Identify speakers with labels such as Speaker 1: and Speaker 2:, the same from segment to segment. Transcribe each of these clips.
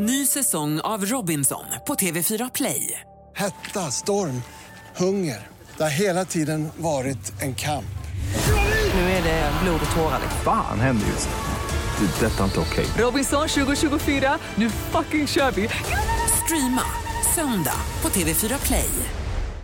Speaker 1: Ny säsong av Robinson på TV4 Play.
Speaker 2: Hetta, storm, hunger. Det har hela tiden varit en kamp.
Speaker 1: Nu är det blod och tårar.
Speaker 3: Fan händer just nu. Det. Detta är inte okej.
Speaker 1: Robinson 2024, nu fucking kör vi! Streama söndag på TV4 Play.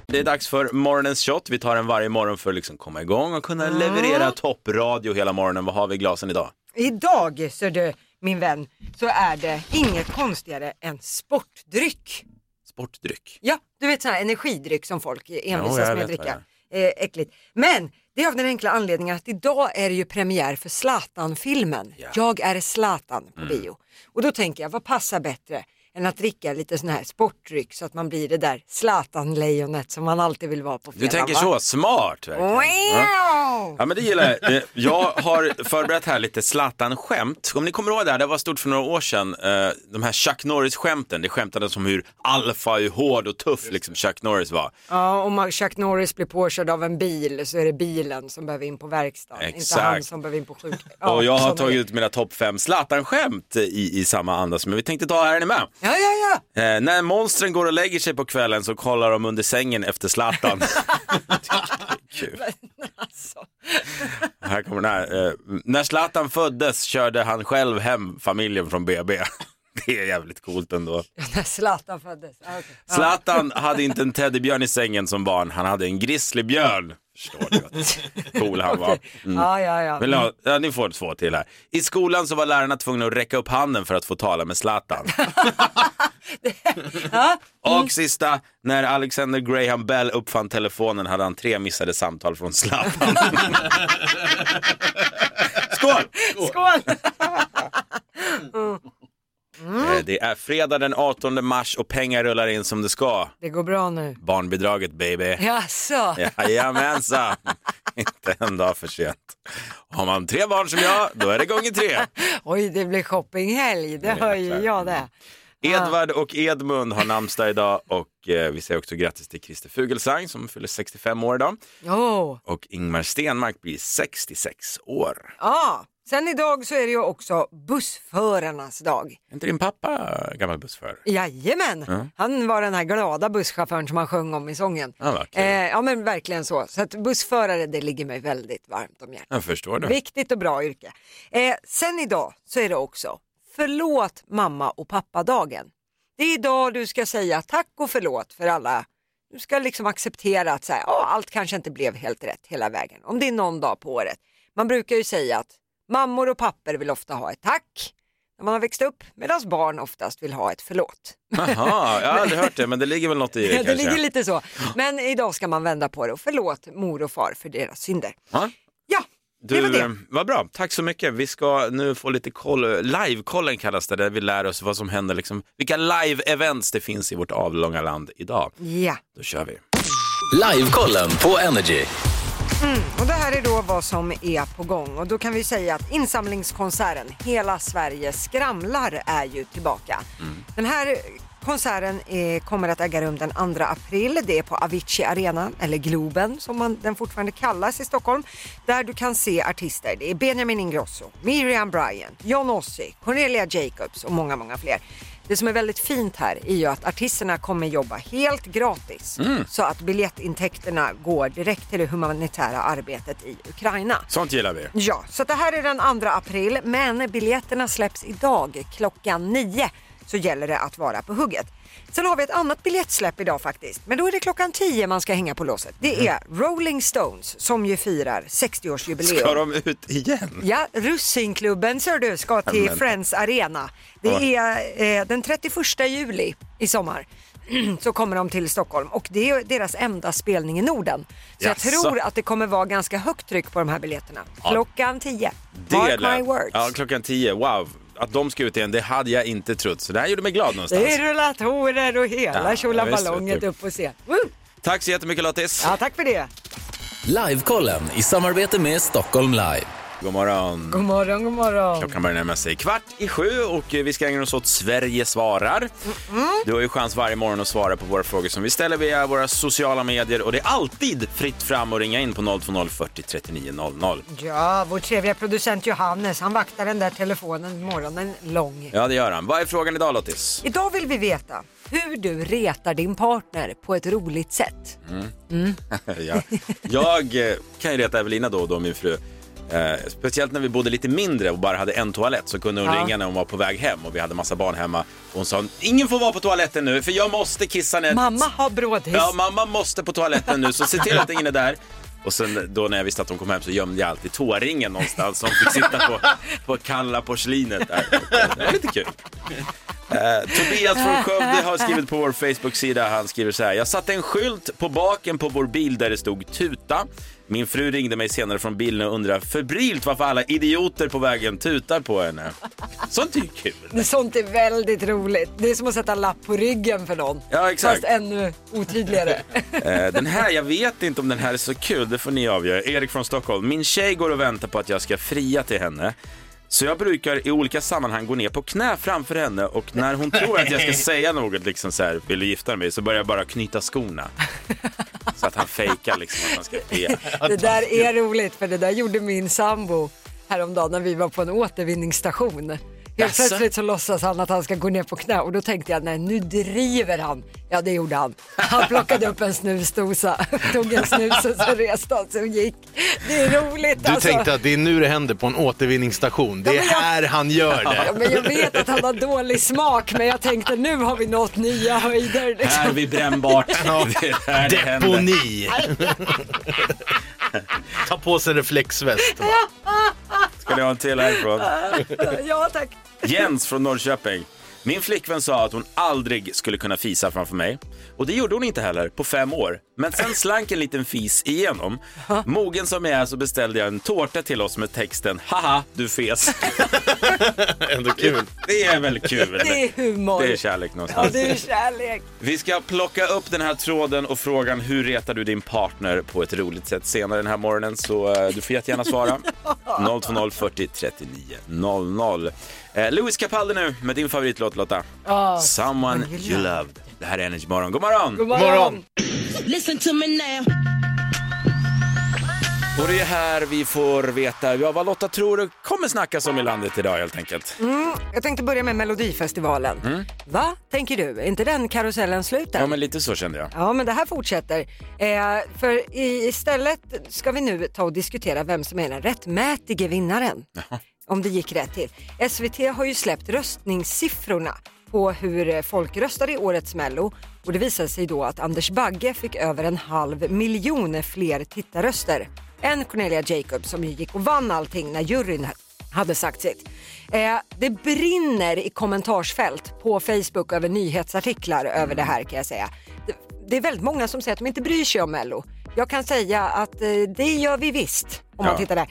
Speaker 4: Det är dags för morgonens shot. Vi tar den varje morgon för att liksom komma igång och kunna leverera toppradio hela morgonen. Vad har vi i glasen idag?
Speaker 5: Idag, så du, min vän, så är det inget konstigare än sportdryck.
Speaker 4: Sportdryck.
Speaker 5: Ja, du vet sån här energidryck som folk
Speaker 4: Ja,
Speaker 5: envisas med att dricka. Eh, äckligt. Men det är av den enkla anledningen att idag är det ju premiär för Zlatan-filmen. Jag är Zlatan på
Speaker 4: Mm.
Speaker 5: bio. Och då tänker jag, vad passar bättre än att dricka lite sån här sportdryck så att man blir det där Zlatan-lejonet som man alltid vill vara på
Speaker 4: Du
Speaker 5: fredag.
Speaker 4: tänker
Speaker 5: va?
Speaker 4: så, smart verkligen. Ja.
Speaker 5: Wow!
Speaker 4: Ja men det gillar jag. Eh, Jag har förberett här lite Zlatan-skämt. Om ni kommer ihåg det här, det var stort för några år sedan. Eh, De här Chuck Norris-skämten, det skämtades om hur alfa, hur hård och tuff liksom Chuck Norris var.
Speaker 5: Ja, om Chuck Norris blir påkörd av en bil så är det bilen som behöver in på verkstaden, inte
Speaker 4: Exakt.
Speaker 5: han som behöver in på sjuk. Ja,
Speaker 4: och jag har tagit ut mina topp fem Zlatan-skämt i, i samma anda som vi tänkte ta här är ni med.
Speaker 5: Ja, ja, ja.
Speaker 4: Eh, när monstren går och lägger sig på kvällen så kollar de under sängen efter Zlatan. Kul.
Speaker 5: Alltså.
Speaker 4: Här kommer den här. Eh, när Zlatan föddes körde han själv hem familjen från BB. Det är jävligt coolt ändå.
Speaker 5: När Zlatan föddes. Ja, okej. ja.
Speaker 4: Zlatan hade inte en teddybjörn i sängen som barn, han hade en grizzlybjörn. Förstår du vad cool han var. Mm.
Speaker 5: Ja, ja, ja.
Speaker 4: Ni, ha, ja, ni får två till här. I skolan så var lärarna tvungna att räcka upp handen för att få tala med Zlatan.
Speaker 5: Ja.
Speaker 4: Och sista, när Alexander Graham Bell uppfann telefonen hade han tre missade samtal från Zlatan. Skål!
Speaker 5: Skål!
Speaker 4: Eh, Det är fredag den 18 mars och pengar rullar in som det ska.
Speaker 5: Det går bra nu.
Speaker 4: Barnbidraget baby.
Speaker 5: Jaså?
Speaker 4: Jajamensan. Inte en dag för sent. Har man tre barn som jag, då är det gånger tre.
Speaker 5: Oj, det blir shoppinghelg. Det hör ju jag det.
Speaker 4: Edvard och Edmund har namnsdag idag och eh, vi säger också grattis till Christer Fuglesang som fyller 65 år idag.
Speaker 5: Åh,
Speaker 4: Och Ingmar Stenmark blir 66 år.
Speaker 5: ja. Sen idag så är det ju också bussförarnas dag.
Speaker 4: Är inte din pappa gammal bussförare?
Speaker 5: Jajamän, han var den här glada busschauffören som han sjöng om i sången.
Speaker 4: Ja, vad kul.
Speaker 5: eh, ja men verkligen så. Så att bussförare det ligger mig väldigt varmt om hjärtat.
Speaker 4: Jag förstår det.
Speaker 5: Viktigt och bra yrke. Eh, sen idag så är det också förlåt mamma och pappa-dagen. Det är idag du ska säga tack och förlåt för alla. Du ska liksom acceptera att så här, "Ja, allt kanske inte blev helt rätt hela vägen. Om det är någon dag på året. Man brukar ju säga att mammor och papper vill ofta ha ett tack när man har växt upp medan barn oftast vill ha ett förlåt.
Speaker 4: Jaha, jag har aldrig hört det men det ligger väl något i det
Speaker 5: det
Speaker 4: kanske.
Speaker 5: ligger lite så. Men idag ska man vända på det och förlåt mor och far för deras synder.
Speaker 4: Ja.
Speaker 5: Ja, det
Speaker 4: Du,
Speaker 5: var det.
Speaker 4: eh, vad bra, tack så mycket. Vi ska nu få lite koll, live-kollen kallas det, där vi lär oss vad som händer, liksom, vilka live-events det finns i vårt avlånga land idag.
Speaker 5: Ja.
Speaker 4: Då kör vi.
Speaker 6: Livekollen på Energy.
Speaker 5: Och det här är då vad som är på gång och då kan vi säga att insamlingskonserten Hela Sverige skramlar är ju tillbaka. Den här konserten är, kommer att äga rum den 2 april. Det är på Avicii Arena, eller Globen som man, den fortfarande kallas i Stockholm. Där du kan se artister. Det är Benjamin Ingrosso, Miriam Bryant, John Ossie, Cornelia Jacobs och många, många fler. Det som är väldigt fint här är ju att artisterna kommer jobba helt gratis så att biljettintäkterna går direkt till det humanitära arbetet i Ukraina.
Speaker 4: Sånt gillar vi.
Speaker 5: Ja, så det här är den 2 april men biljetterna släpps idag klockan 9 så gäller det att vara på hugget. Sen har vi ett annat biljettsläpp idag faktiskt, men då är det klockan 10 man ska hänga på låset. Det är Rolling Stones som ju firar 60-årsjubileum.
Speaker 4: Ska de ut igen?
Speaker 5: Ja, Russinklubben ser du ska till
Speaker 4: Men-
Speaker 5: Friends Arena. Det är eh, den 31 juli i sommar. Så kommer de till Stockholm och det är deras enda spelning i Norden. Så
Speaker 4: Jaså?
Speaker 5: jag tror att det kommer vara ganska högt tryck på de här biljetterna. Klockan 10. Mark my words.
Speaker 4: Ja, klockan tio, wow. Att de ska ut igen, det hade jag inte trott. Så det här gjorde mig glad någonstans.
Speaker 5: Det är rullatorer och hela
Speaker 4: Ja,
Speaker 5: tjolaballonget
Speaker 4: du.
Speaker 5: upp på scen. Woo!
Speaker 4: Tack så jättemycket Lottis.
Speaker 5: Ja, tack för det.
Speaker 6: Livekollen i samarbete med Stockholm Live.
Speaker 4: God morgon.
Speaker 5: God morgon, god morgon.
Speaker 4: Klockan börjar närma sig kvart i sju och vi ska ägna oss åt Sverige svarar. Du har ju chans varje morgon att svara på våra frågor som vi ställer via våra sociala medier och det är alltid fritt fram att ringa in på 020 40 39 00.
Speaker 5: Ja, vår trevliga producent Johannes, han vaktar den där telefonen morgonen lång.
Speaker 4: Ja, det gör han. Vad är frågan idag Lottis?
Speaker 5: Idag vill vi veta hur du retar din partner på ett roligt sätt.
Speaker 4: ja. Jag eh, kan ju reta Evelina då och då, min fru. Eh, speciellt när vi bodde lite mindre och bara hade en toalett så kunde hon
Speaker 5: Ja.
Speaker 4: ringa när hon var på väg hem och vi hade massa barn hemma. Hon sa ingen får vara på toaletten nu för jag måste kissa ner.
Speaker 5: Mamma har brådhiss.
Speaker 4: Ja, mamma måste på toaletten nu så se till att ingen är där. Och sen då när jag visste att hon kom hem så gömde jag alltid tåringen någonstans som fick sitta på, på kalla porslinet där. Det var lite kul. Eh, Tobias från Skövde har skrivit på vår Facebook-sida, han skriver så här. Jag satte en skylt på baken på vår bil där det stod tuta. Min fru ringde mig senare från bilen och undrade febrilt varför alla idioter på vägen tutar på henne. Sånt är ju kul.
Speaker 5: Sånt är väldigt roligt. Det är som att sätta en lapp på ryggen för någon.
Speaker 4: Ja, exakt.
Speaker 5: Fast ännu otydligare.
Speaker 4: Eh, Den här, jag vet inte om den här är så kul, det får ni avgöra. Erik från Stockholm. Min tjej går och väntar på att jag ska fria till henne. Så jag brukar i olika sammanhang gå ner på knä framför henne och när hon tror att jag ska säga något, liksom så här, vill du gifta mig? Så börjar jag bara knyta skorna. Så att han fejkar liksom att han ska fria.
Speaker 5: Det där är roligt för det där gjorde min sambo häromdagen när vi var på en återvinningsstation. Helt plötsligt så låtsas han att han ska gå ner på knä och då tänkte jag nej nu driver han. Ja det gjorde han. Han plockade upp en snusdosa, tog en snus och så reste han sig och gick. Det är roligt
Speaker 7: Du
Speaker 5: alltså.
Speaker 7: tänkte att det är nu det händer på en återvinningsstation. Det är
Speaker 5: Ja, jag-
Speaker 7: här han gör
Speaker 5: Ja,
Speaker 7: det.
Speaker 5: men jag vet att han har dålig smak men jag tänkte nu har vi nått nya höjder.
Speaker 4: Här
Speaker 5: Liksom.
Speaker 4: vid brännbart. Det är här det.
Speaker 7: Deponi. Ta på sig reflexväst.
Speaker 4: Ska ni ha en till härifrån?
Speaker 5: Ja tack.
Speaker 4: Jens från Norrköping. Min flickvän sa att hon aldrig skulle kunna fisa framför mig. Och det gjorde hon inte heller på fem år. Men sen slank en liten fis igenom. Mogen som jag är så beställde jag en tårta till oss med texten Haha, du fes.
Speaker 7: Ändå kul.
Speaker 4: Det är väl kul?
Speaker 5: Det är humor.
Speaker 4: Det är kärlek
Speaker 5: Ja
Speaker 4: någonstans.
Speaker 5: det är kärlek.
Speaker 4: Vi ska plocka upp den här tråden och frågan hur retar du din partner på ett roligt sätt senare den här morgonen. Så eh, du får jättegärna svara. 020 40 39 00. Eh, Louis Capaldi nu med din favoritlåt Lotta. Someone you loved. Det här är Energy Morgon. God morgon!
Speaker 5: God
Speaker 7: morgon.
Speaker 8: Listen to me now.
Speaker 4: Och det är här vi får veta ja, vad Lotta tror det kommer snackas om i landet idag helt enkelt.
Speaker 5: Jag tänkte börja med Melodifestivalen. Va, tänker du? Är inte den karusellen slut?
Speaker 4: Mm. Ja men lite så kände jag.
Speaker 5: Ja, men det här fortsätter. Eh, för i- istället ska vi nu ta och diskutera vem som är den rättmätige vinnaren. Om det gick rätt till. SVT har ju släppt röstningssiffrorna på hur folk röstade i årets Mello och det visade sig då att Anders Bagge fick över en halv miljon fler tittarröster än Cornelia Jacobs som ju gick och vann allting när juryn hade sagt sitt. Eh, det brinner i kommentarsfält på Facebook över nyhetsartiklar över det här kan jag säga. Det, det är väldigt många som säger att de inte bryr sig om Mello. Jag kan säga att eh, det gör vi visst om man
Speaker 4: Ja.
Speaker 5: tittar där.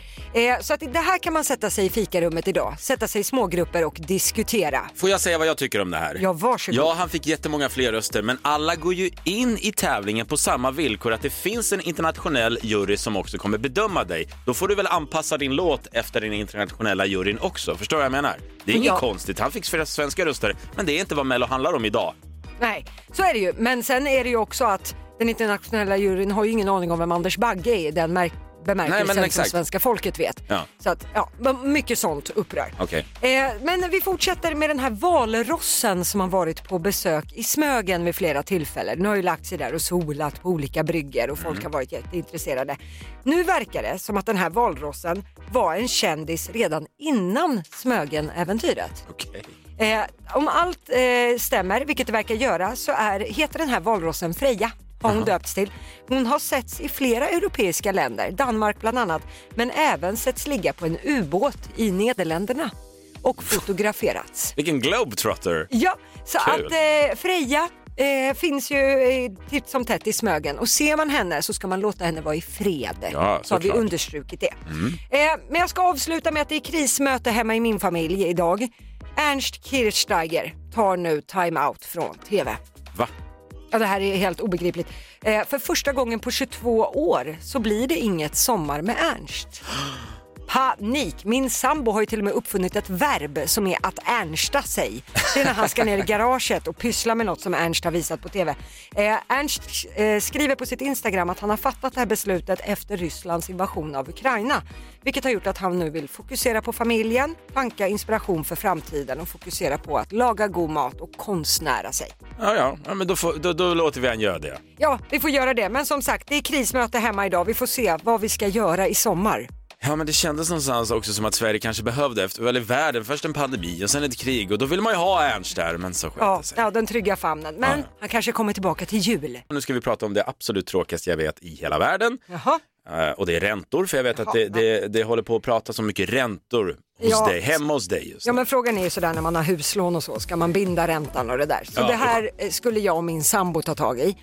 Speaker 5: Eh, så att det här kan man sätta sig i fikarummet idag, sätta sig i smågrupper och diskutera.
Speaker 4: Får jag säga vad jag tycker om det här?
Speaker 5: Ja, varsågod.
Speaker 4: Ja, han fick jättemånga fler röster, men alla går ju in i tävlingen på samma villkor att det finns en internationell jury som också kommer bedöma dig. Då får du väl anpassa din låt efter den internationella juryn också. Förstår du vad jag menar? Det är inget
Speaker 5: Ja.
Speaker 4: konstigt. Han fick flera svenska röster, men det är inte vad Mello handlar om idag.
Speaker 5: Nej, så är det ju. Men sen är det ju också att den internationella juryn har ju ingen aning om vem Anders Bagge är i den märk- bemärkelsen
Speaker 4: Nej,
Speaker 5: som svenska folket vet.
Speaker 4: Ja.
Speaker 5: Så att, ja, mycket sånt upprör.
Speaker 4: Okej.
Speaker 5: Eh, men vi fortsätter med den här valrossen som har varit på besök i Smögen vid flera tillfällen. Nu har ju lagt sig där och solat på olika brygger och folk har varit jätteintresserade. Nu verkar det som att den här valrossen var en kändis redan innan Smögen-äventyret.
Speaker 4: Okej.
Speaker 5: Eh, om allt eh, stämmer, vilket det verkar göra, så är, heter den här valrossen Freja. Har hon döpts till. Hon har setts i flera europeiska länder, Danmark bland annat, men även setts ligga på en ubåt i Nederländerna och fotograferats.
Speaker 4: Vilken globetrotter.
Speaker 5: Ja, så
Speaker 4: Kul.
Speaker 5: att eh, Freja eh, finns ju eh, titt som tätt i Smögen och ser man henne så ska man låta henne vara i fred.
Speaker 4: Ja,
Speaker 5: så har vi
Speaker 4: såklart.
Speaker 5: understrukit det. Eh, men jag ska avsluta med att det är krismöte hemma i min familj idag. Ernst Kirchsteiger tar nu time-out från TV.
Speaker 4: Va?
Speaker 5: Ja, det här är helt obegripligt. Eh, för första gången på 22 år så blir det inget Sommar med Ernst. Panik! Min sambo har ju till och med uppfunnit ett verb som är att ernsta sig. Det är när han ska ner i garaget och pyssla med något som Ernst har visat på TV. Eh, Ernst eh, skriver på sitt Instagram att han har fattat det här beslutet efter Rysslands invasion av Ukraina. Vilket har gjort att han nu vill fokusera på familjen, tanka inspiration för framtiden och fokusera på att laga god mat och konstnära sig.
Speaker 4: Ja, ja, ja men då, får, då, då låter vi han göra det.
Speaker 5: Ja, vi får göra det. Men som sagt, det är krismöte hemma idag. Vi får se vad vi ska göra i sommar.
Speaker 4: Ja, men det kändes någonstans också som att Sverige kanske behövde, efter, eller världen, först en pandemi och sen ett krig och då vill man ju ha Ernst där, men så sköt
Speaker 5: Ja,
Speaker 4: det sig.
Speaker 5: ja, den trygga famnen. Men
Speaker 4: Ja.
Speaker 5: han kanske kommer tillbaka till jul.
Speaker 4: Nu ska vi prata om det absolut tråkigaste jag vet i hela världen.
Speaker 5: Jaha.
Speaker 4: Eh, och det är räntor, för jag vet att det, det, det håller på att prata så mycket räntor hos
Speaker 5: Ja.
Speaker 4: dig, hemma hos dig just
Speaker 5: Ja
Speaker 4: nu.
Speaker 5: men frågan är ju sådär när man har huslån och så, ska man binda räntan och det där? Så
Speaker 4: Ja,
Speaker 5: det här eh, skulle jag och min sambo ta tag i.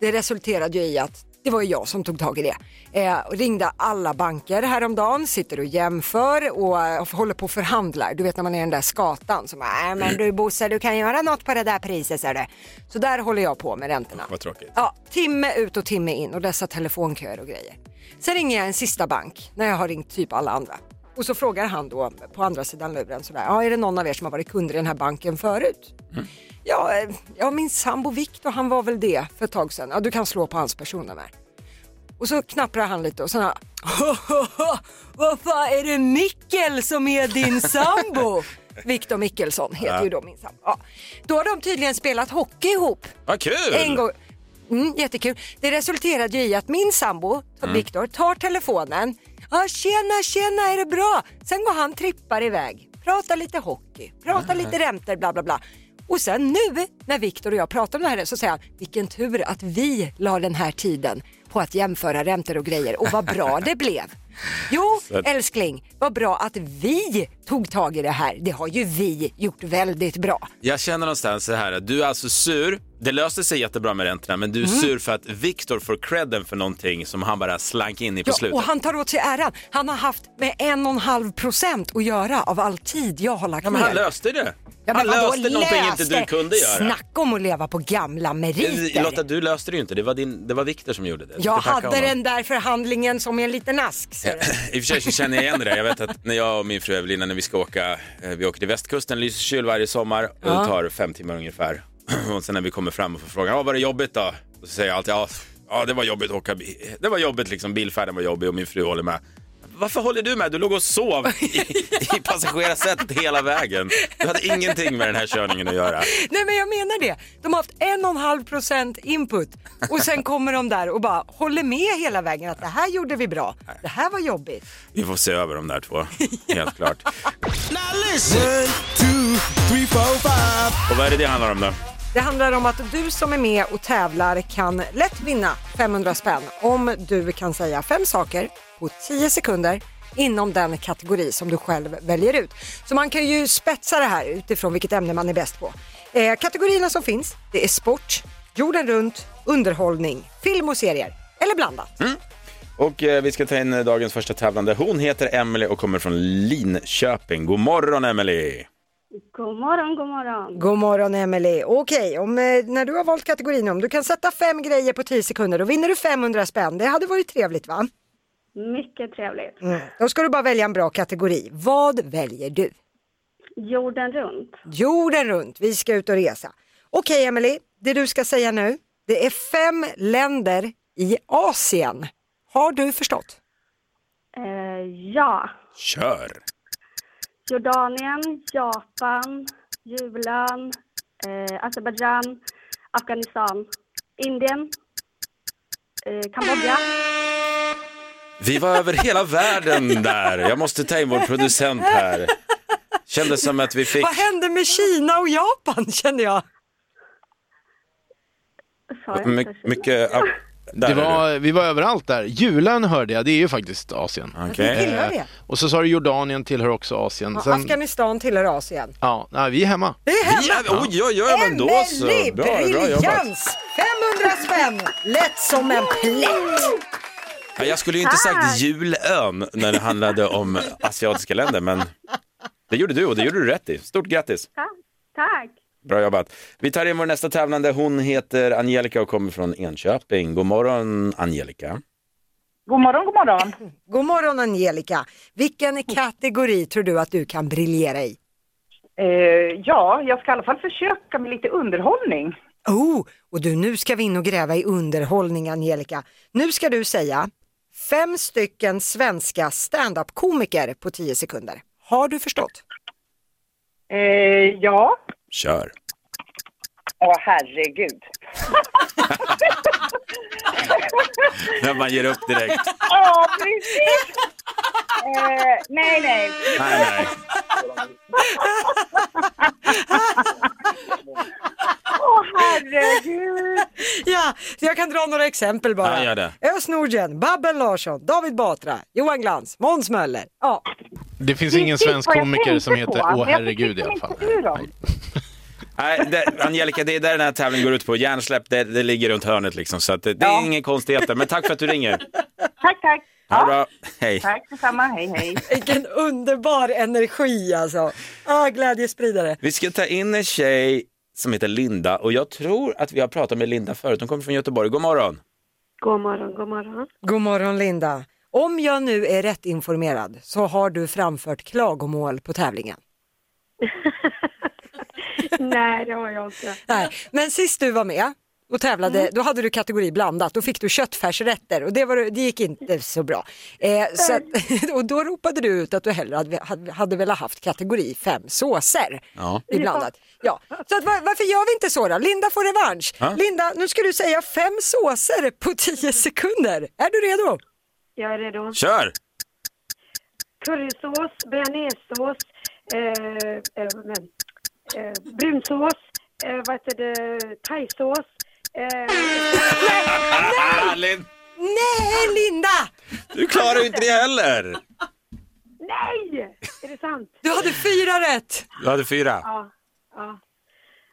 Speaker 5: Det resulterade ju i att det var ju jag som tog tag i det. Eh, och ringde alla banker häromdagen, sitter och jämför och eh, håller på och förhandlar. Du vet när man är den där skatan som äh, men du Bosse du kan göra något på det där priset ser du. Så där håller jag på med räntorna.
Speaker 4: Vad tråkigt.
Speaker 5: Ja, timme ut och timme in och dessa telefonköer och grejer. Sen ringer jag en sista bank när jag har ringt typ alla andra. Och så frågar han då på andra sidan luren sådär, ja är det någon av er som har varit kunder i den här banken förut? Ja, eh, ja, min sambo Viktor han var väl det för ett tag sedan. Ja, du kan slå på hans personnummer. Och så knapprar han lite och sen Vad fan är det Mickel som är din sambo? Viktor Mickelsson heter ju då min sambo. Ja. Då har de tydligen spelat hockey ihop.
Speaker 4: Vad kul!
Speaker 5: En gång. Mm, jättekul. Det resulterade ju i att min sambo, Viktor, tar telefonen. Ja, tjena, tjena, är det bra? Sen går han trippar iväg, pratar lite hockey, pratar lite räntor, bla bla bla. Och sen nu när Viktor och jag pratar om det här så säger han, vilken tur att vi la den här tiden på att jämföra räntor och grejer och vad bra det blev. Jo,
Speaker 4: Så
Speaker 5: älskling, vad bra att vi tog tag i det här. Det har ju vi gjort väldigt bra.
Speaker 4: Jag känner någonstans så här du är alltså sur, det löste sig jättebra med räntorna, men du är
Speaker 5: Mm.
Speaker 4: sur för att Viktor får credden för någonting som han bara slank in i på
Speaker 5: Ja,
Speaker 4: slutet.
Speaker 5: och han tar åt sig äran. Han har haft med en och en halv procent att göra av all tid jag har lagt
Speaker 4: Ja, men
Speaker 5: ner.
Speaker 4: han löste det.
Speaker 5: Ja, men
Speaker 4: han
Speaker 5: vadå
Speaker 4: löste någonting inte
Speaker 5: löste?
Speaker 4: du kunde göra.
Speaker 5: Snacka om att leva på gamla meriter.
Speaker 4: Lotta, du löste det ju inte. Det var, din, det var Viktor som gjorde det.
Speaker 5: Jag hade
Speaker 4: honom.
Speaker 5: den där förhandlingen som en liten ask.
Speaker 4: I och för sig så känner jag igen det där. Jag vet att när jag och min fru Evelina, vi ska åka, eh, vi åker till västkusten, Lysekil varje sommar och
Speaker 5: Ja.
Speaker 4: det tar fem timmar ungefär. Och sen när vi kommer fram och får frågan, ja var det jobbigt då? Och så säger jag alltid, ja, ja det var jobbigt att åka bil. Det var jobbigt liksom, bilfärden var jobbig och min fru håller med. Varför håller du med? Du låg och sov i, i passagerarsätet hela vägen. Du hade ingenting med den här körningen att göra.
Speaker 5: Nej men jag menar det. De har haft en och en halv procent input och sen kommer de där och bara håller med hela vägen att det här gjorde vi bra. Det här var jobbigt.
Speaker 4: Vi får se över de där två, helt klart. Och vad är det det handlar om då?
Speaker 5: Det handlar om att du som är med och tävlar kan lätt vinna 500 spänn om du kan säga fem saker på 10 sekunder inom den kategori som du själv väljer ut. Så man kan ju spetsa det här utifrån vilket ämne man är bäst på. Eh, kategorierna som finns, det är sport, jorden runt, underhållning, film och serier eller blandat.
Speaker 4: Och eh, vi ska ta in eh, dagens första tävlande. Hon heter Emily och kommer från Linköping. God morgon Emily!
Speaker 9: God morgon, god morgon.
Speaker 5: God morgon Emelie. Okej, om, eh, när du har valt kategorin om du kan sätta fem grejer på 10 sekunder då vinner du 500 spänn. Det hade varit trevligt va?
Speaker 9: Mycket trevligt.
Speaker 5: Mm. Då ska du bara välja en bra kategori. Vad väljer du?
Speaker 9: Jorden runt.
Speaker 5: Jorden runt, vi ska ut och resa. Okej Emily, det du ska säga nu, det är fem länder i Asien. Har du förstått?
Speaker 9: Eh, ja.
Speaker 4: Kör!
Speaker 9: Jordanien, Japan, Julen, eh, Azerbajdzjan, Afghanistan, Indien, eh, Kambodja.
Speaker 4: Vi var över hela världen där. Jag måste ta in vår producent här. Kändes som att vi fick...
Speaker 5: Vad hände med Kina och Japan kände jag?
Speaker 9: Sa jag
Speaker 4: My, mycket... ja, där
Speaker 7: Det var, vi var överallt där. Julen hörde jag, det är ju faktiskt Asien.
Speaker 5: Det tillhör det.
Speaker 7: Och så sa du Jordanien tillhör också Asien.
Speaker 5: Ja,
Speaker 7: Sen,
Speaker 5: Afghanistan tillhör Asien.
Speaker 7: ja, nej, vi är hemma.
Speaker 5: Det är
Speaker 4: Vi
Speaker 5: hemma.
Speaker 4: är, oj, oj, oj, men då så. Bra, bra jobbat.
Speaker 5: briljans! 500 spänn, lätt som en plätt.
Speaker 4: Ja, Jag skulle ju inte sagt julön när det handlade om asiatiska länder, men det gjorde du och det gjorde du rätt i. Stort grattis!
Speaker 9: Ta- Tack.
Speaker 4: Bra jobbat. Vi tar in vår nästa tävlande. Hon heter Angelica och kommer från Enköping. God morgon Angelica.
Speaker 10: God morgon, god morgon.
Speaker 5: God morgon Angelica. Vilken kategori tror du att du kan briljera i?
Speaker 10: Eh, ja, jag ska i alla fall försöka med lite underhållning.
Speaker 5: Oh, och du nu ska vi in och gräva i underhållning Angelica. Nu ska du säga fem stycken svenska stand-up-komiker på 10 sekunder. Har du förstått?
Speaker 10: Eh, ja.
Speaker 4: Kör.
Speaker 10: Åh herregud.
Speaker 4: När man ger upp direkt.
Speaker 10: Ja, precis. Eh, nej, nej.
Speaker 4: Nej, nej.
Speaker 10: Åh herregud.
Speaker 5: Ja, jag kan dra några exempel bara.
Speaker 4: Ja, gör det.
Speaker 5: Nordgren, Babben Larsson, David Batra, Johan Glans, Måns Möller. Ja.
Speaker 7: Det finns ingen
Speaker 10: precis
Speaker 7: svensk komiker som heter Åh herregud i alla fall.
Speaker 4: Nej, det, Angelica, det är där den här tävlingen går ut på. Hjärnsläpp, det, det ligger runt hörnet liksom. Så att det, det är
Speaker 10: Ja.
Speaker 4: ingen konstigheter. Men tack för att du ringer.
Speaker 10: Tack, tack.
Speaker 4: Ha det bra. Hej.
Speaker 10: Tack detsamma. Hej, hej.
Speaker 5: Vilken underbar energi alltså. Ah, glädjespridare.
Speaker 4: Vi ska ta in en tjej som heter Linda och jag tror att vi har pratat med Linda förut. Hon kommer från Göteborg. God morgon.
Speaker 9: God morgon, god morgon.
Speaker 5: God morgon Linda. Om jag nu är rätt informerad så har du framfört klagomål på tävlingen.
Speaker 9: Nej, det har jag inte.
Speaker 5: Nej, men sist du var med och tävlade, då hade du kategori blandat. Då fick du köttfärsrätter och det, var, det gick inte så bra. Eh, så att, och då ropade du ut att du hellre hade, hade, hade velat haft kategori fem såser
Speaker 4: Ja.
Speaker 5: i blandat. Ja. Så att, var, varför gör vi inte så då? Linda får revansch.
Speaker 4: Ja.
Speaker 5: Linda, nu ska du säga fem såser på tio sekunder. Är du redo?
Speaker 9: Jag är redo.
Speaker 4: Kör!
Speaker 9: Currysås, bearnaisesås, eh, eh, men, eh, brunsås, eh, vad heter det, thaisås. Eh,
Speaker 4: Lin-
Speaker 5: Nej, Linda!
Speaker 4: du klarar ju inte det heller.
Speaker 9: nej! Är det sant?
Speaker 5: Du hade fyra rätt.
Speaker 4: Du hade fyra.
Speaker 9: Ja. Ja,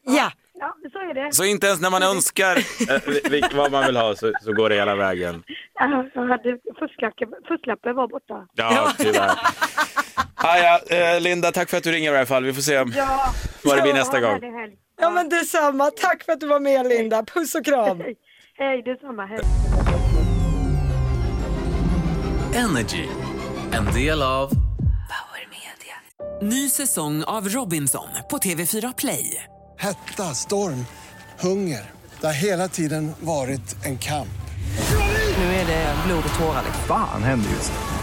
Speaker 5: Ja.
Speaker 9: ja så är det.
Speaker 4: Så inte ens när man önskar eh, vil- vad man vill ha så, så går det hela vägen.
Speaker 9: Ja, Jag hade fusklappen var borta.
Speaker 4: Ja, tyvärr. Ah, ja, eh, Linda, tack för att du ringer i alla fall. Vi får se
Speaker 9: Ja.
Speaker 4: vad det blir nästa gång.
Speaker 5: Ja men detsamma, tack för att du var med Linda, puss och kram.
Speaker 9: Hej, hej detsamma. Hej.
Speaker 6: Energy. En del av
Speaker 1: Ny säsong av Robinson på TV4 Play.
Speaker 2: Hetta, storm, hunger. Det har hela tiden varit en kamp.
Speaker 1: Nu är det blod och tårar.
Speaker 3: Fan händer just nu.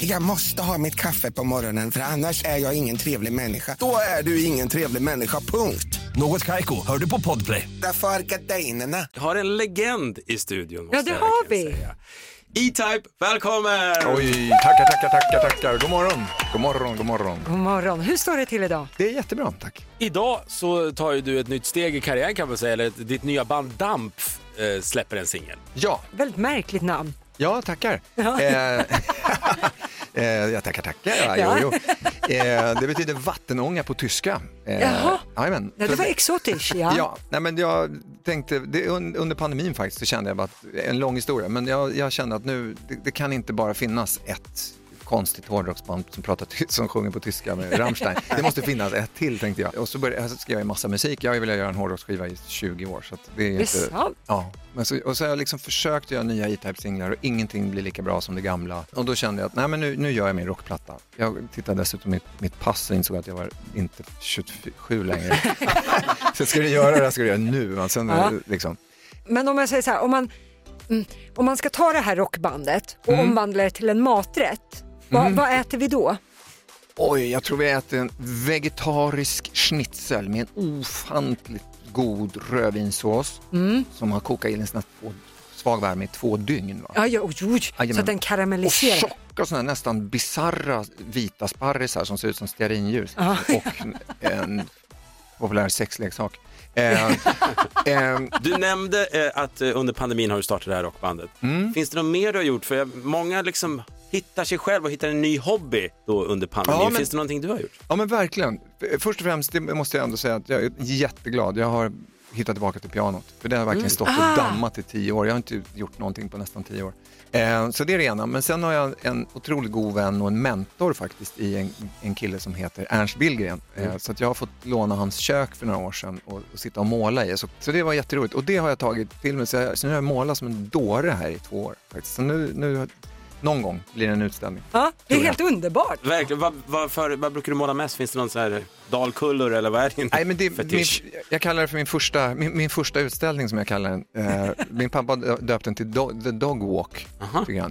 Speaker 11: Jag måste ha mitt kaffe på morgonen för annars är jag ingen trevlig människa. Då är du ingen trevlig människa, punkt.
Speaker 12: Något Kaiko, hör du på Podplay.
Speaker 11: Därför är gardinerna.
Speaker 4: Jag har en legend i studion. måste
Speaker 5: Ja det
Speaker 4: jag
Speaker 5: har vi.
Speaker 4: säga. E-Type, välkommen!
Speaker 3: Oj, tackar, tackar, tackar, tackar. God morgon. God morgon, god morgon.
Speaker 5: God morgon, hur står det till idag?
Speaker 3: Det är jättebra, tack.
Speaker 13: Idag så tar ju du ett nytt steg i karriären kan man säga, eller ditt nya band Dampf eh, släpper en singel.
Speaker 3: Ja,
Speaker 5: Väldigt märkligt namn.
Speaker 3: Ja tackar.
Speaker 5: Ja.
Speaker 3: Eh, eh, jag tackar, tackar. Ja,
Speaker 5: Ja.
Speaker 3: jo, jo. Eh, det betyder vattenånga på tyska. Eh,
Speaker 5: Jaha. Ja, det var exotiskt ja.
Speaker 3: Ja, nej men jag tänkte, det, un, under pandemin faktiskt så kände jag att, en lång historia, men jag, jag kände att nu, det, det kan inte bara finnas ett konstigt hårdrocksband som, pratar som sjunger på tyska med Rammstein. Det måste finnas ett till tänkte jag. Och så började, skrev jag en massa musik, jag har velat göra en hårdrocksskiva i 20 år. Så det är
Speaker 5: Det är
Speaker 3: inte,
Speaker 5: sant.
Speaker 3: Ja, men så, och så har jag liksom försökt göra nya E-Type-singlar och ingenting blir lika bra som det gamla. Och då kände jag att nej, men nu, nu gör jag min rockplatta. Jag tittade dessutom i mitt, mitt pass och insåg att jag var inte 27 längre. så ska du göra det här ska du göra nu. va. Sen,
Speaker 5: Ja.
Speaker 3: liksom.
Speaker 5: Men om jag säger så här, om man, mm, om man ska ta det här rockbandet och
Speaker 3: Mm.
Speaker 5: omvandla det till en maträtt, vad,
Speaker 3: Mm.
Speaker 5: vad äter vi då?
Speaker 3: Oj, jag tror vi äter en vegetarisk schnitzel med en ofantligt god rödvinssås
Speaker 5: Mm.
Speaker 3: som har kokat i en svag värme i två dygn. Va?
Speaker 5: Ja, ja, oj, oj, så
Speaker 3: Jajamän.
Speaker 5: att den karamelliserar.
Speaker 3: Och tjocka här nästan bisarra vita sparrisar som ser ut som stearinljus.
Speaker 5: Ja.
Speaker 3: Och en populär sexleksak. Eh, eh,
Speaker 4: Du nämnde eh, att eh, under pandemin har du startat det här rockbandet.
Speaker 3: Mm.
Speaker 4: Finns det något mer du har gjort? För jag, många liksom hittar sig själv och hittar en ny hobby då under pandemin.
Speaker 3: Ja, men-
Speaker 4: Finns det någonting du har gjort?
Speaker 3: Ja men verkligen. Först och främst det måste jag ändå säga att jag är jätteglad. Jag har hittat tillbaka till pianot. För det har verkligen
Speaker 14: Mm.
Speaker 3: stått
Speaker 14: Ah.
Speaker 3: och dammat i tio år. Jag har inte gjort någonting på nästan tio år. Eh, så det är det ena. Men sen har jag en otroligt god vän och en mentor faktiskt i en, en kille som heter Ernst Billgren. Eh,
Speaker 14: Mm.
Speaker 3: så att jag har fått låna hans kök för några år sedan och, och sitta och måla i. Så, så det var jätteroligt. Och det har jag tagit till mig. Så, jag, så nu har jag målat som en dåre här i två år. Faktiskt. Så nu, nu, någon gång blir det en utställning.
Speaker 5: Ja, det är helt underbart.
Speaker 4: Verkligen. Vad, vad, för, vad brukar du måla mest? Finns det någon sån här dalkullor eller vad är din
Speaker 3: Nej, men det, min,
Speaker 4: fetisch?
Speaker 3: jag kallar det för min första, min, min första utställning som jag kallar den. Eh, min pappa dö- döpte den till do, The Dog Walk,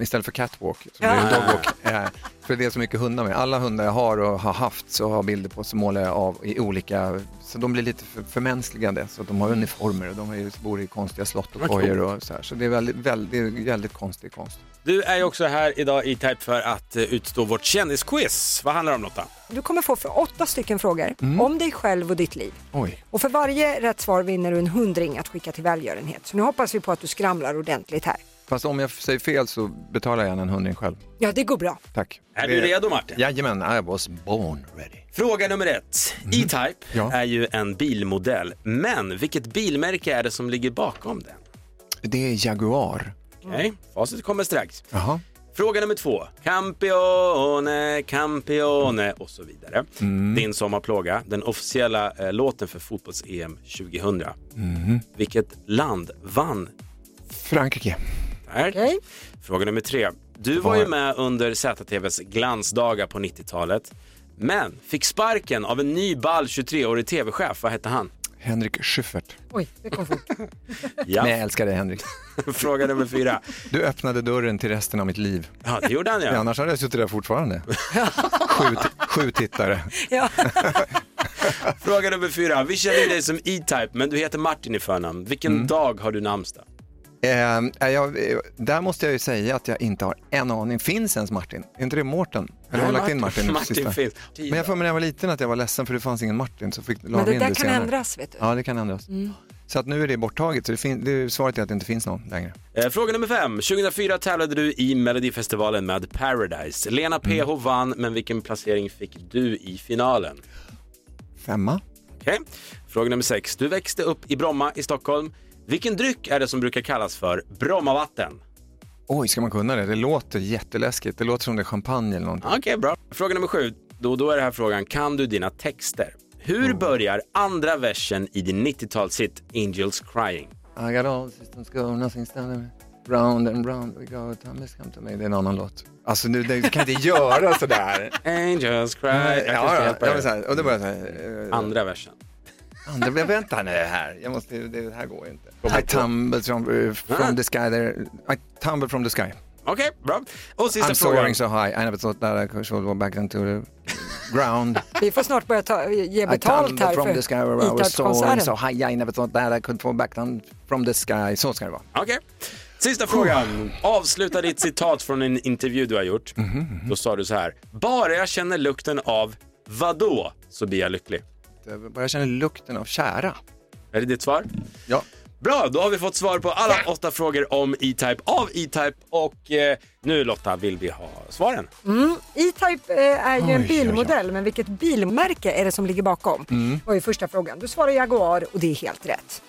Speaker 3: istället för Catwalk. Så det
Speaker 14: Ja.
Speaker 3: Dog Walk. Eh, för det är så mycket hundar med. Alla hundar jag har och har haft så har bilder på så målar jag av i olika, så de blir lite för, förmänskligade. Så att de har uniformer och de bor i konstiga slott och kojor och så här. Så det är väldigt, väldigt, det är väldigt konstig konst.
Speaker 4: Du är ju också här idag i Type för att eh, utstå vårt kändisquiz. Vad handlar det om Lotta?
Speaker 5: Du kommer få för åtta stycken frågor
Speaker 3: Mm.
Speaker 5: om dig själv och ditt liv.
Speaker 3: Oj.
Speaker 5: Och för varje rätt svar vinner du en hundring att skicka till välgörenhet. Så nu hoppas vi på att du skramlar ordentligt här.
Speaker 3: Fast om jag säger fel så betalar jag gärna en hundring själv.
Speaker 5: Ja, det går bra.
Speaker 3: Tack.
Speaker 4: Är du redo Martin?
Speaker 3: Jajamän, I was born ready.
Speaker 4: Fråga nummer ett. E-Type
Speaker 3: Mm. Ja.
Speaker 4: är ju en bilmodell, men vilket bilmärke är det som ligger bakom den?
Speaker 3: Det är Jaguar.
Speaker 4: Okej, facit kommer strax.
Speaker 3: Jaha.
Speaker 4: Fråga nummer två. Campione, Campione och så vidare.
Speaker 3: Mm.
Speaker 4: Din sommarplåga, den officiella eh, låten för fotbolls-EM 2000.
Speaker 3: Mhm.
Speaker 4: Vilket land vann?
Speaker 3: Frankrike.
Speaker 4: Tack. Fråga nummer tre. Du var ju med under ZTVs glansdagar på 90-talet. Men fick sparken av en ny ball 23-årig tv-chef. Vad hette han?
Speaker 3: Henrik Schyffert.
Speaker 5: Oj, det kom fort.
Speaker 4: Ja.
Speaker 3: Men jag älskar dig Henrik.
Speaker 4: Fråga nummer fyra.
Speaker 3: Du öppnade dörren till resten av mitt liv.
Speaker 4: Ja, det gjorde han ja.
Speaker 3: Annars hade jag suttit där fortfarande. sju, sju tittare.
Speaker 5: Ja.
Speaker 4: Fråga nummer fyra. Vi känner dig som E-Type, men du heter Martin i förnamn. Vilken
Speaker 3: Mm.
Speaker 4: dag har du namnsdag?
Speaker 3: Eh, jag, där måste jag ju säga att jag inte har en aning. Finns ens Martin? Är inte det Mårten? Eller har lagt in
Speaker 4: Martin-
Speaker 3: Martin?
Speaker 4: finns.
Speaker 3: Men jag får mig när jag var liten att jag var ledsen för det fanns ingen Martin. Så fick,
Speaker 5: Men det
Speaker 3: in
Speaker 5: där kan
Speaker 3: senare.
Speaker 5: ändras, vet du.
Speaker 3: Ja, det kan ändras.
Speaker 5: Mm.
Speaker 3: Så att nu är det borttaget. Så det fin- det, svaret är att det inte finns någon längre.
Speaker 4: Eh, Fråga nummer fem. 2004 tävlade du i Melodifestivalen med Paradise. Lena PH
Speaker 3: Mm.
Speaker 4: vann, men vilken placering fick du i finalen?
Speaker 3: Femma.
Speaker 4: Okej. Fråga nummer sex. Du växte upp i Bromma i Stockholm. Vilken dryck är det som brukar kallas för Brommavatten?
Speaker 3: Oj, ska man kunna det? Det låter jätteläskigt. Det låter som det är champagne eller någonting.
Speaker 4: Okej, bra. Fråga nummer sju. Då, då är det här frågan, kan du dina texter? Hur
Speaker 3: Oh.
Speaker 4: börjar andra versen i din 90-talshit Angels Crying?
Speaker 3: I got all systems go, nothing standing round and round we go, time has come to me. Det är en annan låt. Alltså nu, du kan inte göra sådär.
Speaker 4: Angels cry.
Speaker 3: Ja,
Speaker 4: Jag
Speaker 3: ja, ja, så här, och då börjar så här, eh,
Speaker 4: Andra versen.
Speaker 3: Andra, vänta nu här, jag måste, det, här går ju inte. I
Speaker 4: på.
Speaker 3: tumbled from, uh, from the sky there, I tumbled from the sky.
Speaker 4: Okej, bra. Och sista
Speaker 3: I'm
Speaker 4: frågan.
Speaker 3: soaring so high, I never thought that I could go back into the ground.
Speaker 5: Vi får snart börja ta, ge
Speaker 3: I
Speaker 5: betalt här
Speaker 3: from
Speaker 5: för
Speaker 3: the sky where I was soaring so high, I never thought that I could fall back down from the sky. Så ska det vara.
Speaker 4: Okej. Sista frågan. Avsluta ditt citat från en intervju du har gjort. Då sa du så här. Bara jag känner lukten av vadå så blir jag lycklig.
Speaker 3: Bara jag känner lukten av kära.
Speaker 4: Är det ditt svar?
Speaker 3: Ja.
Speaker 4: Bra, då har vi fått svar på alla åtta frågor om E-Type av E-Type och eh, nu Lotta vill vi ha svaren.
Speaker 5: Mm. E-Type eh, är ju
Speaker 4: Oj,
Speaker 5: en
Speaker 4: oj,
Speaker 5: bilmodell, men vilket bilmärke är det som ligger bakom?
Speaker 3: Mm.
Speaker 5: var ju första frågan. Du svarar Jaguar och det är helt rätt.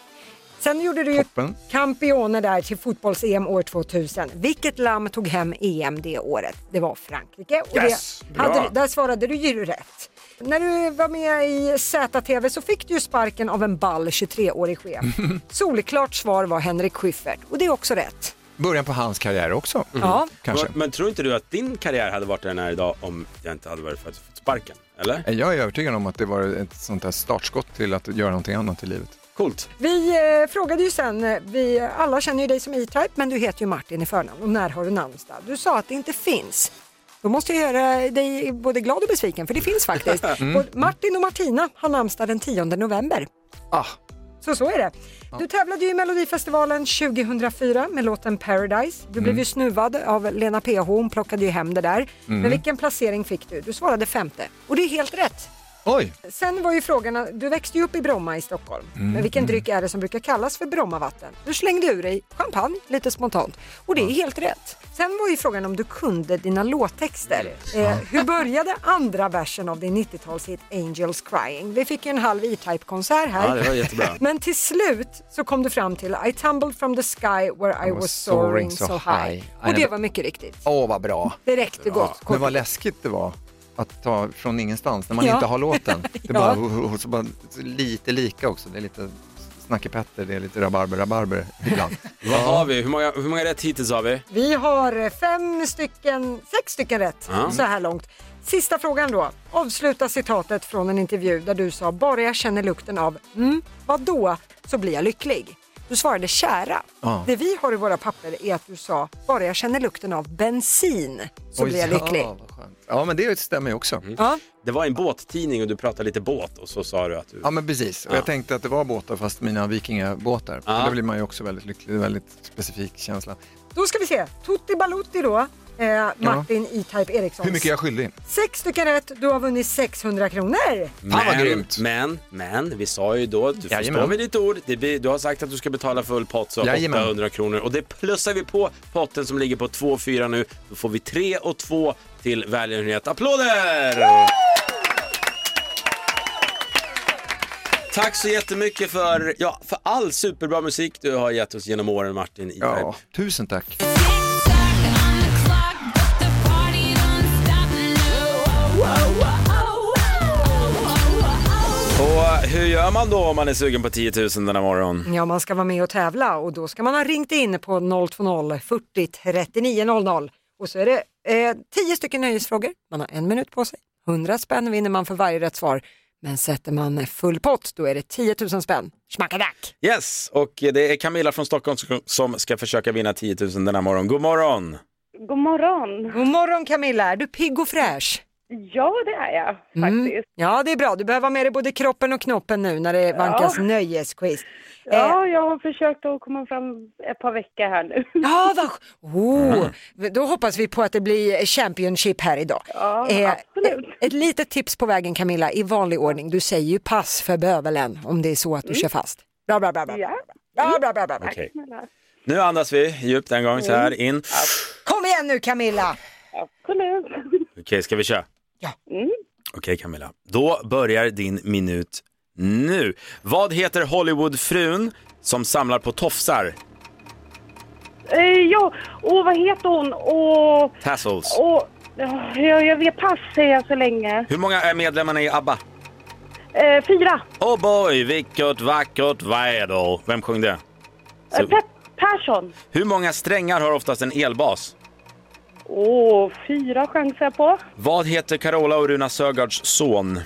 Speaker 5: Sen gjorde du ju
Speaker 3: Toppen.
Speaker 5: Campione där till fotbolls-EM år 2000. Vilket land tog hem EM det året? Det var Frankrike. Och
Speaker 14: Yes,
Speaker 5: det
Speaker 14: bra.
Speaker 5: hade, där svarade du ju rätt. När du var med i ZTV så fick du ju sparken av en ball 23-årig chef. Solklart svar var Henrik Schyffert och det är också rätt.
Speaker 3: Början på hans karriär också.
Speaker 5: Ja.
Speaker 3: Kanske.
Speaker 4: Men, men tror inte du att din karriär hade varit där den är idag om jag inte hade varit för att fått sparken? Eller?
Speaker 3: Jag är övertygad om att det var ett sånt där startskott till att göra någonting annat i livet.
Speaker 4: Coolt.
Speaker 5: Vi eh, frågade ju sen, eh, vi alla känner ju dig som E-Type men du heter ju Martin i förnamn och när har du namnsdag? Du sa att det inte finns. Då måste jag göra dig både glad och besviken för det finns faktiskt.
Speaker 3: Mm.
Speaker 5: Martin och Martina har namnsdag den 10 november.
Speaker 3: Ah.
Speaker 5: Så så är det. Du tävlade ju i Melodifestivalen 2004 med låten Paradise. Du blev
Speaker 3: Mm.
Speaker 5: ju snuvad av Lena PH, hon plockade ju hem det där.
Speaker 3: Mm.
Speaker 5: Men vilken placering fick du? Du svarade femte. Och det är helt rätt.
Speaker 3: Oj!
Speaker 5: Sen var ju frågan, du växte ju upp i Bromma i Stockholm.
Speaker 3: Mm,
Speaker 5: Men vilken
Speaker 3: mm.
Speaker 5: dryck är det som brukar kallas för Brommavatten? Du slängde ur dig champagne lite spontant och det är helt rätt. Sen var ju frågan om du kunde dina låttexter. Eh, hur började andra versen av din 90-talshit Angels Crying? Vi fick ju en halv E-Type-konsert här.
Speaker 4: Ja, det var jättebra.
Speaker 5: Men till slut så kom du fram till I tumbled from the sky where I was soaring so high. Och det var mycket riktigt.
Speaker 3: Åh, vad bra.
Speaker 5: Det räckte gott.
Speaker 3: Men vad läskigt det var att ta från ingenstans när man
Speaker 5: Ja.
Speaker 3: inte har låten. Det är
Speaker 5: Ja.
Speaker 3: bara, och så bara så lite lika också. Det är lite snackepetter, det är lite rabarber, rabarber ibland.
Speaker 4: Vad har vi? Hur många, hur många rätt hittills har vi?
Speaker 5: Vi har eh, fem stycken, sex stycken rätt
Speaker 4: Ja.
Speaker 5: så här långt. Sista frågan då. Avsluta citatet från en intervju där du sa bara jag känner lukten av mm, vad då så blir jag lycklig. Du svarade kära.
Speaker 3: Ja.
Speaker 5: Det vi har i våra papper är att du sa bara jag känner lukten av bensin så
Speaker 3: Oj,
Speaker 5: blir jag lycklig.
Speaker 3: Ja, vad skönt. Ja, men det stämmer ju också.
Speaker 5: Ja.
Speaker 4: Det var en båttidning och du pratade lite båt och så sa du att du...
Speaker 3: Ja men precis, och
Speaker 4: Ja.
Speaker 3: jag tänkte att det var båtar fast mina vikingabåtar.
Speaker 4: Ja.
Speaker 3: Då blir man ju också väldigt lycklig, det är en väldigt specifik känsla.
Speaker 5: Då ska vi se. Tutti Balutti då. Eh, Martin E-Type Eriksson.
Speaker 3: Hur mycket är jag skyldig?
Speaker 5: Sex stycken rätt. Du har vunnit 600 kronor.
Speaker 4: Men, men, men, vi sa ju då att du får stå vid ditt ord. Blir, du har sagt att du ska betala full pott, så
Speaker 3: Jajamän.
Speaker 4: 800 kronor. Och det plussar vi på potten som ligger på 2-4 nu. Då får vi 3 och 2 till välgörenhet. Applåder! Tack så jättemycket för, ja, för all superbra musik du har gett oss genom åren Martin. i
Speaker 3: Ja, tusen tack.
Speaker 4: Och hur gör man då om man är sugen på 10 000 denna morgon?
Speaker 5: Ja, man ska vara med och tävla och då ska man ha ringt in på 020 40 39 00 och så är det eh, 10 stycken nöjesfrågor. Man har en minut på sig. 100 spänn vinner man för varje rätt svar. Men sätter man full pott då är det 10 000 spänn. Schmackadack!
Speaker 4: Yes, och det är Camilla från Stockholm som ska försöka vinna 10 000 denna morgon. God morgon!
Speaker 9: God morgon.
Speaker 5: God morgon Camilla, är du pigg och fräsch?
Speaker 9: Ja, det är jag
Speaker 5: Mm.
Speaker 9: faktiskt.
Speaker 5: Ja, det är bra. Du behöver ha med dig både kroppen och knoppen nu när det vankas
Speaker 9: Ja.
Speaker 5: nöjesquiz. Eh,
Speaker 9: Ja, jag har försökt att komma fram ett par veckor här nu.
Speaker 5: Ja, vad... Oh, då hoppas vi på att det blir Championship här idag.
Speaker 9: Ja,
Speaker 5: Eh,
Speaker 9: absolut.
Speaker 5: ett, ett litet tips på vägen Camilla, i vanlig ordning. Du säger ju pass för bövelen om det är så att du kör fast. Bra, bra, bra, bra.
Speaker 9: Ja.
Speaker 5: Bra, bra, bra, bra. bra.
Speaker 4: Okej. Nu andas vi djupt en gång så här in.
Speaker 5: Kom igen nu Camilla!
Speaker 9: Absolut.
Speaker 4: Okej, ska vi köra?
Speaker 5: Ja.
Speaker 9: Mm.
Speaker 4: Okej Camilla, då börjar din minut nu. Vad heter Hollywoodfrun som samlar på tofsar?
Speaker 9: Eh, ja, och vad heter hon? Och,
Speaker 4: Tassels.
Speaker 9: och ja, jag, jag vet pass säger jag så länge.
Speaker 4: Hur många är medlemmarna i ABBA?
Speaker 9: Eh, fyra.
Speaker 4: Oh boy, vilket vackert väder. Vem sjöng det?
Speaker 9: Eh, Persson.
Speaker 4: Hur många strängar har oftast en elbas?
Speaker 9: Åh, fyra chansar jag på.
Speaker 4: Vad heter Carola och Runa Sögaards son?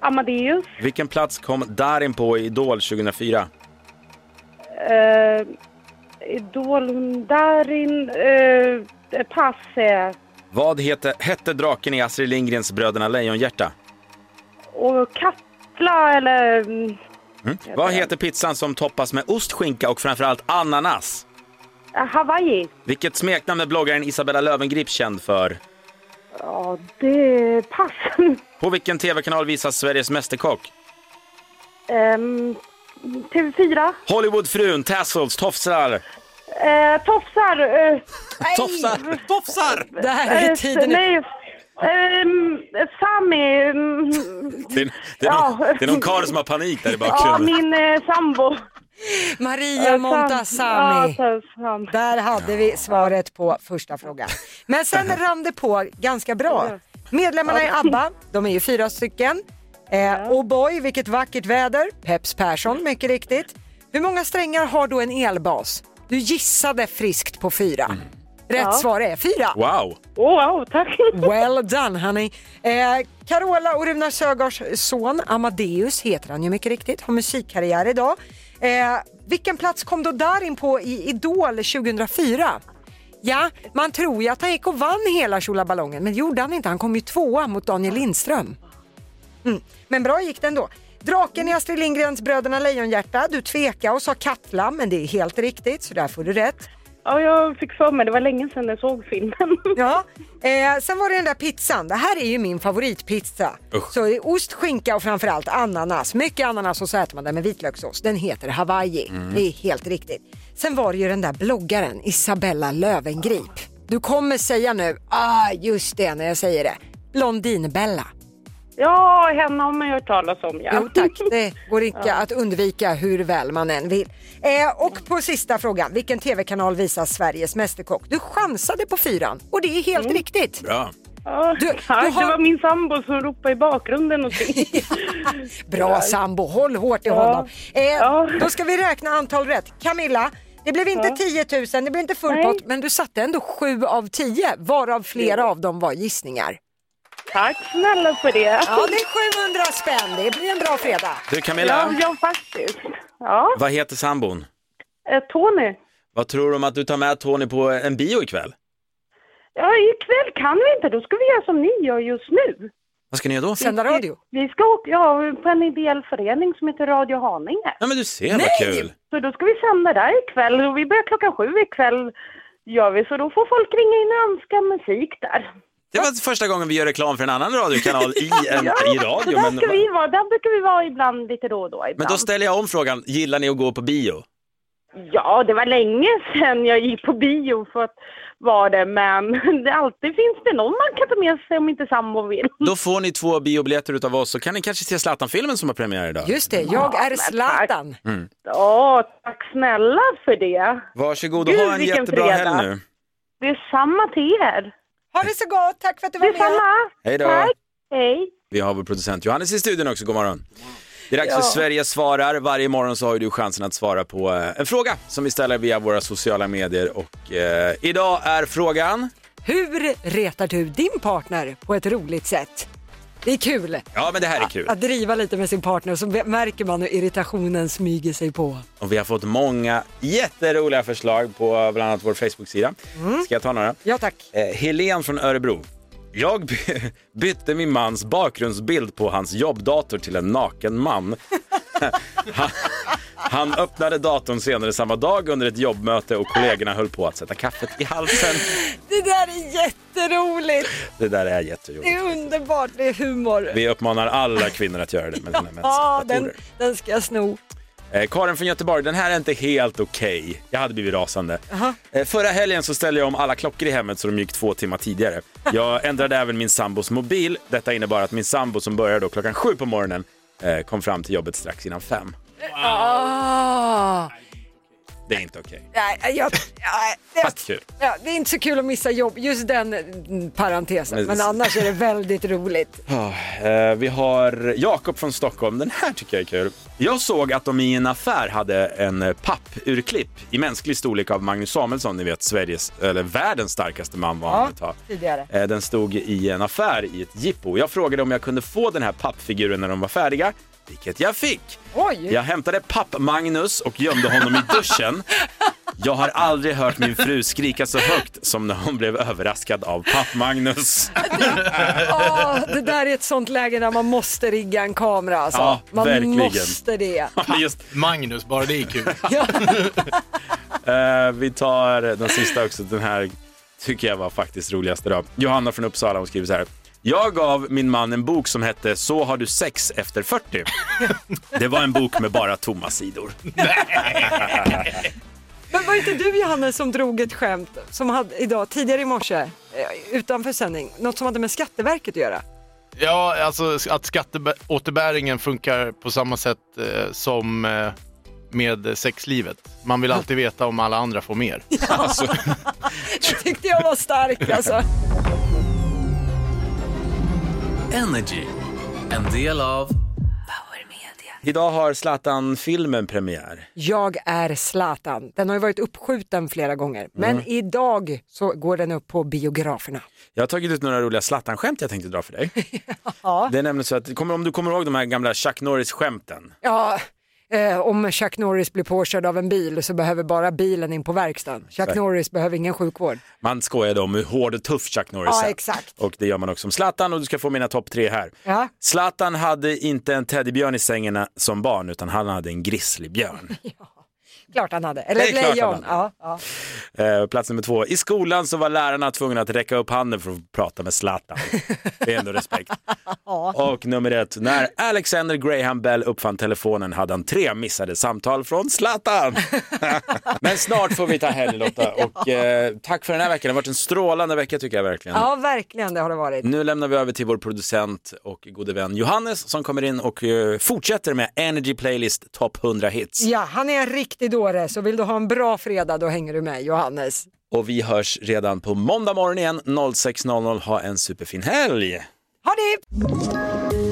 Speaker 9: Amadeus.
Speaker 4: Vilken plats kom Darin på i Idol 2004?
Speaker 9: Eh, Idol, Darin. Eh, pass.
Speaker 4: Vad hette, hette draken i Astrid Lindgrens Bröderna Lejonhjärta?
Speaker 9: Och Katla eller... mm,
Speaker 4: Mm. Vad heter pizzan som toppas med ost, skinka och framförallt ananas?
Speaker 9: Eh, Hawaii.
Speaker 4: Vilket smeknamn är bloggaren Isabella Löwengrip känd för?
Speaker 9: Ja, det... Pass.
Speaker 4: På vilken tv-kanal visas Sveriges Mästerkock?
Speaker 9: Ehm, TV4.
Speaker 4: Hollywoodfrun, Tassels, tofsar.
Speaker 9: Eh, tofsar. Eh,
Speaker 4: Tofsar! Tofsar!
Speaker 5: Det här är
Speaker 9: eh,
Speaker 5: tiden.
Speaker 9: Nej. Ehm, Sami. mm,
Speaker 4: Det är, det, är någon,
Speaker 9: Ja.
Speaker 4: det är någon karl som har panik där i
Speaker 9: Ja,
Speaker 4: bakgrunden.
Speaker 9: min eh, sambo.
Speaker 5: Maria Montazami. Där hade vi svaret på första frågan. Men sen rann det på ganska bra. Medlemmarna i ABBA, de är ju fyra stycken. Eh, och boy, vilket vackert väder. Peps Persson, mycket riktigt. Hur många strängar har då en elbas? Du gissade friskt på fyra. Rätt
Speaker 9: Ja.
Speaker 5: svar är fyra.
Speaker 4: Wow!
Speaker 9: Oh, wow, tack.
Speaker 5: Well done honey. Eh, Carola och Runar Sögaards son Amadeus heter han ju mycket riktigt, har musikkarriär idag. Eh, vilken plats kom då Darin på i Idol 2004? Ja, man tror ju att han gick och vann hela Tjolaballongen, men det gjorde han inte. Han kom ju tvåa mot Daniel Lindström. Mm. Men bra gick det ändå. Draken i Astrid Lindgrens Bröderna Lejonhjärta, du tvekade och sa Katla, men det är helt riktigt, så där får du rätt.
Speaker 9: Ja, jag fick för mig, det var länge sedan jag såg filmen.
Speaker 5: Ja, eh, sen var det den där pizzan. Det här är ju min favoritpizza.
Speaker 9: Usch.
Speaker 5: Så det är ost, skinka och framförallt ananas. Mycket ananas och så äter man den med vitlökssås. Den heter Hawaii.
Speaker 9: Mm.
Speaker 5: Det är helt riktigt. Sen var det ju den där bloggaren Isabella Lövengrip. Du kommer säga nu, ah just det när jag säger det. Blondinbella.
Speaker 9: Ja, henne har man ju hört talas om, ja.
Speaker 5: Jo tack, det går inte
Speaker 9: Ja.
Speaker 5: att undvika hur väl man än vill. Eh, och på sista frågan, vilken tv-kanal visar Sveriges Mästerkock? Du chansade på fyran och det är helt riktigt.
Speaker 4: Bra.
Speaker 9: Ja,
Speaker 5: Du-
Speaker 9: tack.
Speaker 5: du har-
Speaker 9: Det var min sambo som ropade i bakgrunden och
Speaker 5: Bra sambo, håll hårt i
Speaker 9: Ja.
Speaker 5: honom. Eh,
Speaker 9: Ja.
Speaker 5: Då ska vi räkna antal rätt. Camilla, det blev inte
Speaker 9: Ja.
Speaker 5: 10 000, det blev inte full pott, men du satte ändå 7 av 10, varav flera av dem var gissningar.
Speaker 9: Tack snälla för det.
Speaker 5: Ja, det är 700 spänn, det blir en bra fredag.
Speaker 4: Du Camilla,
Speaker 9: Ja, ja faktiskt. Ja,
Speaker 4: vad heter sambon?
Speaker 9: eh, Tony.
Speaker 4: Vad tror du om att du tar med Tony på en bio ikväll?
Speaker 9: Ja, ikväll kan vi inte. Då ska vi göra som ni gör just nu.
Speaker 4: Vad ska ni göra då?
Speaker 5: Sända radio.
Speaker 9: Vi ska åka ja, på en ideell förening som heter Radio Haninge.
Speaker 4: Ja men du ser vad kul.
Speaker 9: Så då ska vi sända där ikväll och vi börjar klockan sju ikväll gör vi. Så då får folk ringa in och önska musik där.
Speaker 4: Det var första gången vi gör reklam för en annan radiokanal i, en,
Speaker 9: Ja,
Speaker 4: i radio.
Speaker 9: Där,
Speaker 4: Men,
Speaker 9: ska vi vara, där brukar vi vara ibland lite då och då. Ibland.
Speaker 4: men då ställer jag om frågan, gillar ni att gå på bio?
Speaker 9: Ja, det var länge sedan jag gick på bio för att vara det, men det, alltid finns det någon man kan ta med sig om inte sambo vill.
Speaker 4: Då får ni två biobiljetter utav oss så kan ni kanske se Zlatan-filmen som har premiär idag.
Speaker 5: Just det, jag är Zlatan.
Speaker 4: Mm.
Speaker 9: Ja, tack snälla för det.
Speaker 4: Varsågod och
Speaker 9: Gud,
Speaker 4: ha en jättebra
Speaker 9: fredag.
Speaker 4: helg nu.
Speaker 9: Det är samma till er.
Speaker 5: Ha det så gott, tack för att du var med.
Speaker 4: Hej då.
Speaker 9: Tack. Hej.
Speaker 4: Vi har vår producent Johannes i studion också, god morgon. Det är dags
Speaker 9: Ja.
Speaker 4: för Sverige svarar. Varje morgon så har du chansen att svara på eh, en fråga som vi ställer via våra sociala medier. Och eh, idag är frågan...
Speaker 5: Hur retar du din partner på ett roligt sätt? Det är kul.
Speaker 4: Ja, men det här är kul.
Speaker 5: Att driva lite med sin partner så märker man hur irritationen smyger sig på.
Speaker 4: Och vi har fått många jätteroliga förslag på bland annat vår Facebook-sida. Ska jag ta några?
Speaker 5: Ja tack.
Speaker 4: Eh, Helen från Örebro. Jag by- bytte min mans bakgrundsbild på hans jobbdator till en naken man. han, öppnade datorn senare samma dag under ett jobbmöte och kollegorna höll på att sätta kaffet i halsen.
Speaker 5: Det där är jätteroligt.
Speaker 4: Det där är jätteroligt.
Speaker 5: Det är underbart, det är humor.
Speaker 4: Vi uppmanar alla kvinnor att göra det med sina
Speaker 5: Ja, den, den ska jag sno.
Speaker 4: Eh, Karin från Göteborg, den här är inte helt okej. Jag hade blivit rasande. Eh, förra helgen så ställde jag om alla klockor i hemmet så de gick två timmar tidigare. Jag ändrade även min sambos mobil. Detta innebar att min sambo som började då klockan sju på morgonen eh, kom fram till jobbet strax innan fem.
Speaker 5: Ah.
Speaker 4: Det är inte okej.
Speaker 5: Nej, jag,
Speaker 4: Fast kul.
Speaker 5: ja, det är inte så kul att missa jobb, just den mm, parentesen.
Speaker 4: Men-
Speaker 5: Men annars är det väldigt roligt.
Speaker 4: Eh, vi har Jakob från Stockholm. Den här tycker jag är kul. Jag såg att de i en affär hade en eh, pappurklipp i mänsklig storlek av Magnus Samuelsson, ni vet Sveriges, eller världens starkaste man var han
Speaker 5: Ja, tidigare.
Speaker 4: Eh, Den stod i en affär i ett jippo. Jag frågade om jag kunde få den här pappfiguren när de var färdiga, vilket jag fick.
Speaker 5: Oj!
Speaker 4: Jag hämtade papp-Magnus och gömde honom i duschen. Jag har aldrig hört min fru skrika så högt som när hon blev överraskad av papp-Magnus.
Speaker 5: Åh, det där är ett sånt läge där man måste rigga en kamera alltså.
Speaker 7: Ja,
Speaker 5: man
Speaker 7: verkligen.
Speaker 5: måste det.
Speaker 7: Just Magnus, bara det är kul.
Speaker 4: Eh, vi tar den sista också. Den här tycker jag var faktiskt roligast idag. Johanna från Uppsala hon skriver så här. Jag gav min man en bok som hette Så har du sex efter 40. Det var en bok med bara tomma sidor.
Speaker 5: Men var inte du Johannes som drog ett skämt som hade idag, tidigare i morse, eh, utanför sändning, något som hade med Skatteverket att göra?
Speaker 7: Ja, alltså att skatteåterbäringen funkar på samma sätt eh, som eh, med sexlivet. Man vill alltid veta om alla andra får mer.
Speaker 4: Alltså,
Speaker 5: Det tyckte jag var stark alltså.
Speaker 6: Energy. En del av
Speaker 4: idag har Zlatan-filmen premiär.
Speaker 5: Jag är Zlatan. Den har ju varit uppskjuten flera gånger, men
Speaker 4: Mm.
Speaker 5: idag så går den upp på biograferna.
Speaker 4: Jag har tagit ut några roliga Zlatan-skämt jag tänkte dra för dig.
Speaker 5: Ja,
Speaker 4: Det är nämligen så att, kommer, om du kommer ihåg de här gamla Chuck Norris-skämten?
Speaker 5: ja eh, om Chuck Norris blir påkörd av en bil så behöver bara bilen in på verkstaden. Chuck
Speaker 4: Nej.
Speaker 5: Norris behöver ingen sjukvård.
Speaker 4: Man skojade om hur hård och tuff Chuck Norris
Speaker 5: Ja,
Speaker 4: är.
Speaker 5: exakt.
Speaker 4: Och det gör man också om Zlatan och du ska få mina topp tre här.
Speaker 5: Ja.
Speaker 4: Zlatan hade inte en teddybjörn i sängen som barn utan han hade en grizzlybjörn.
Speaker 5: Klart han hade. Eller lejon. Ja, ja.
Speaker 4: Eh, plats nummer två. I skolan så var lärarna tvungna att räcka upp handen för att prata med Zlatan. Det är ändå respekt. Och nummer ett. När Alexander Graham Bell uppfann telefonen hade han tre missade samtal från Zlatan. Men snart får vi ta helg Lotta. Och eh, tack för den här veckan. Det har varit en strålande vecka tycker jag verkligen.
Speaker 5: Ja, verkligen det har det varit.
Speaker 4: Nu lämnar vi över till vår producent och gode vän Johannes som kommer in och eh, fortsätter med Energy Playlist Top 100 Hits.
Speaker 5: Ja, han är en riktig dåre, så vill du ha en bra fredag då hänger du med Johannes.
Speaker 4: Och vi hörs redan på måndag morgon igen 06.00. Ha en superfin helg!
Speaker 5: Ha det!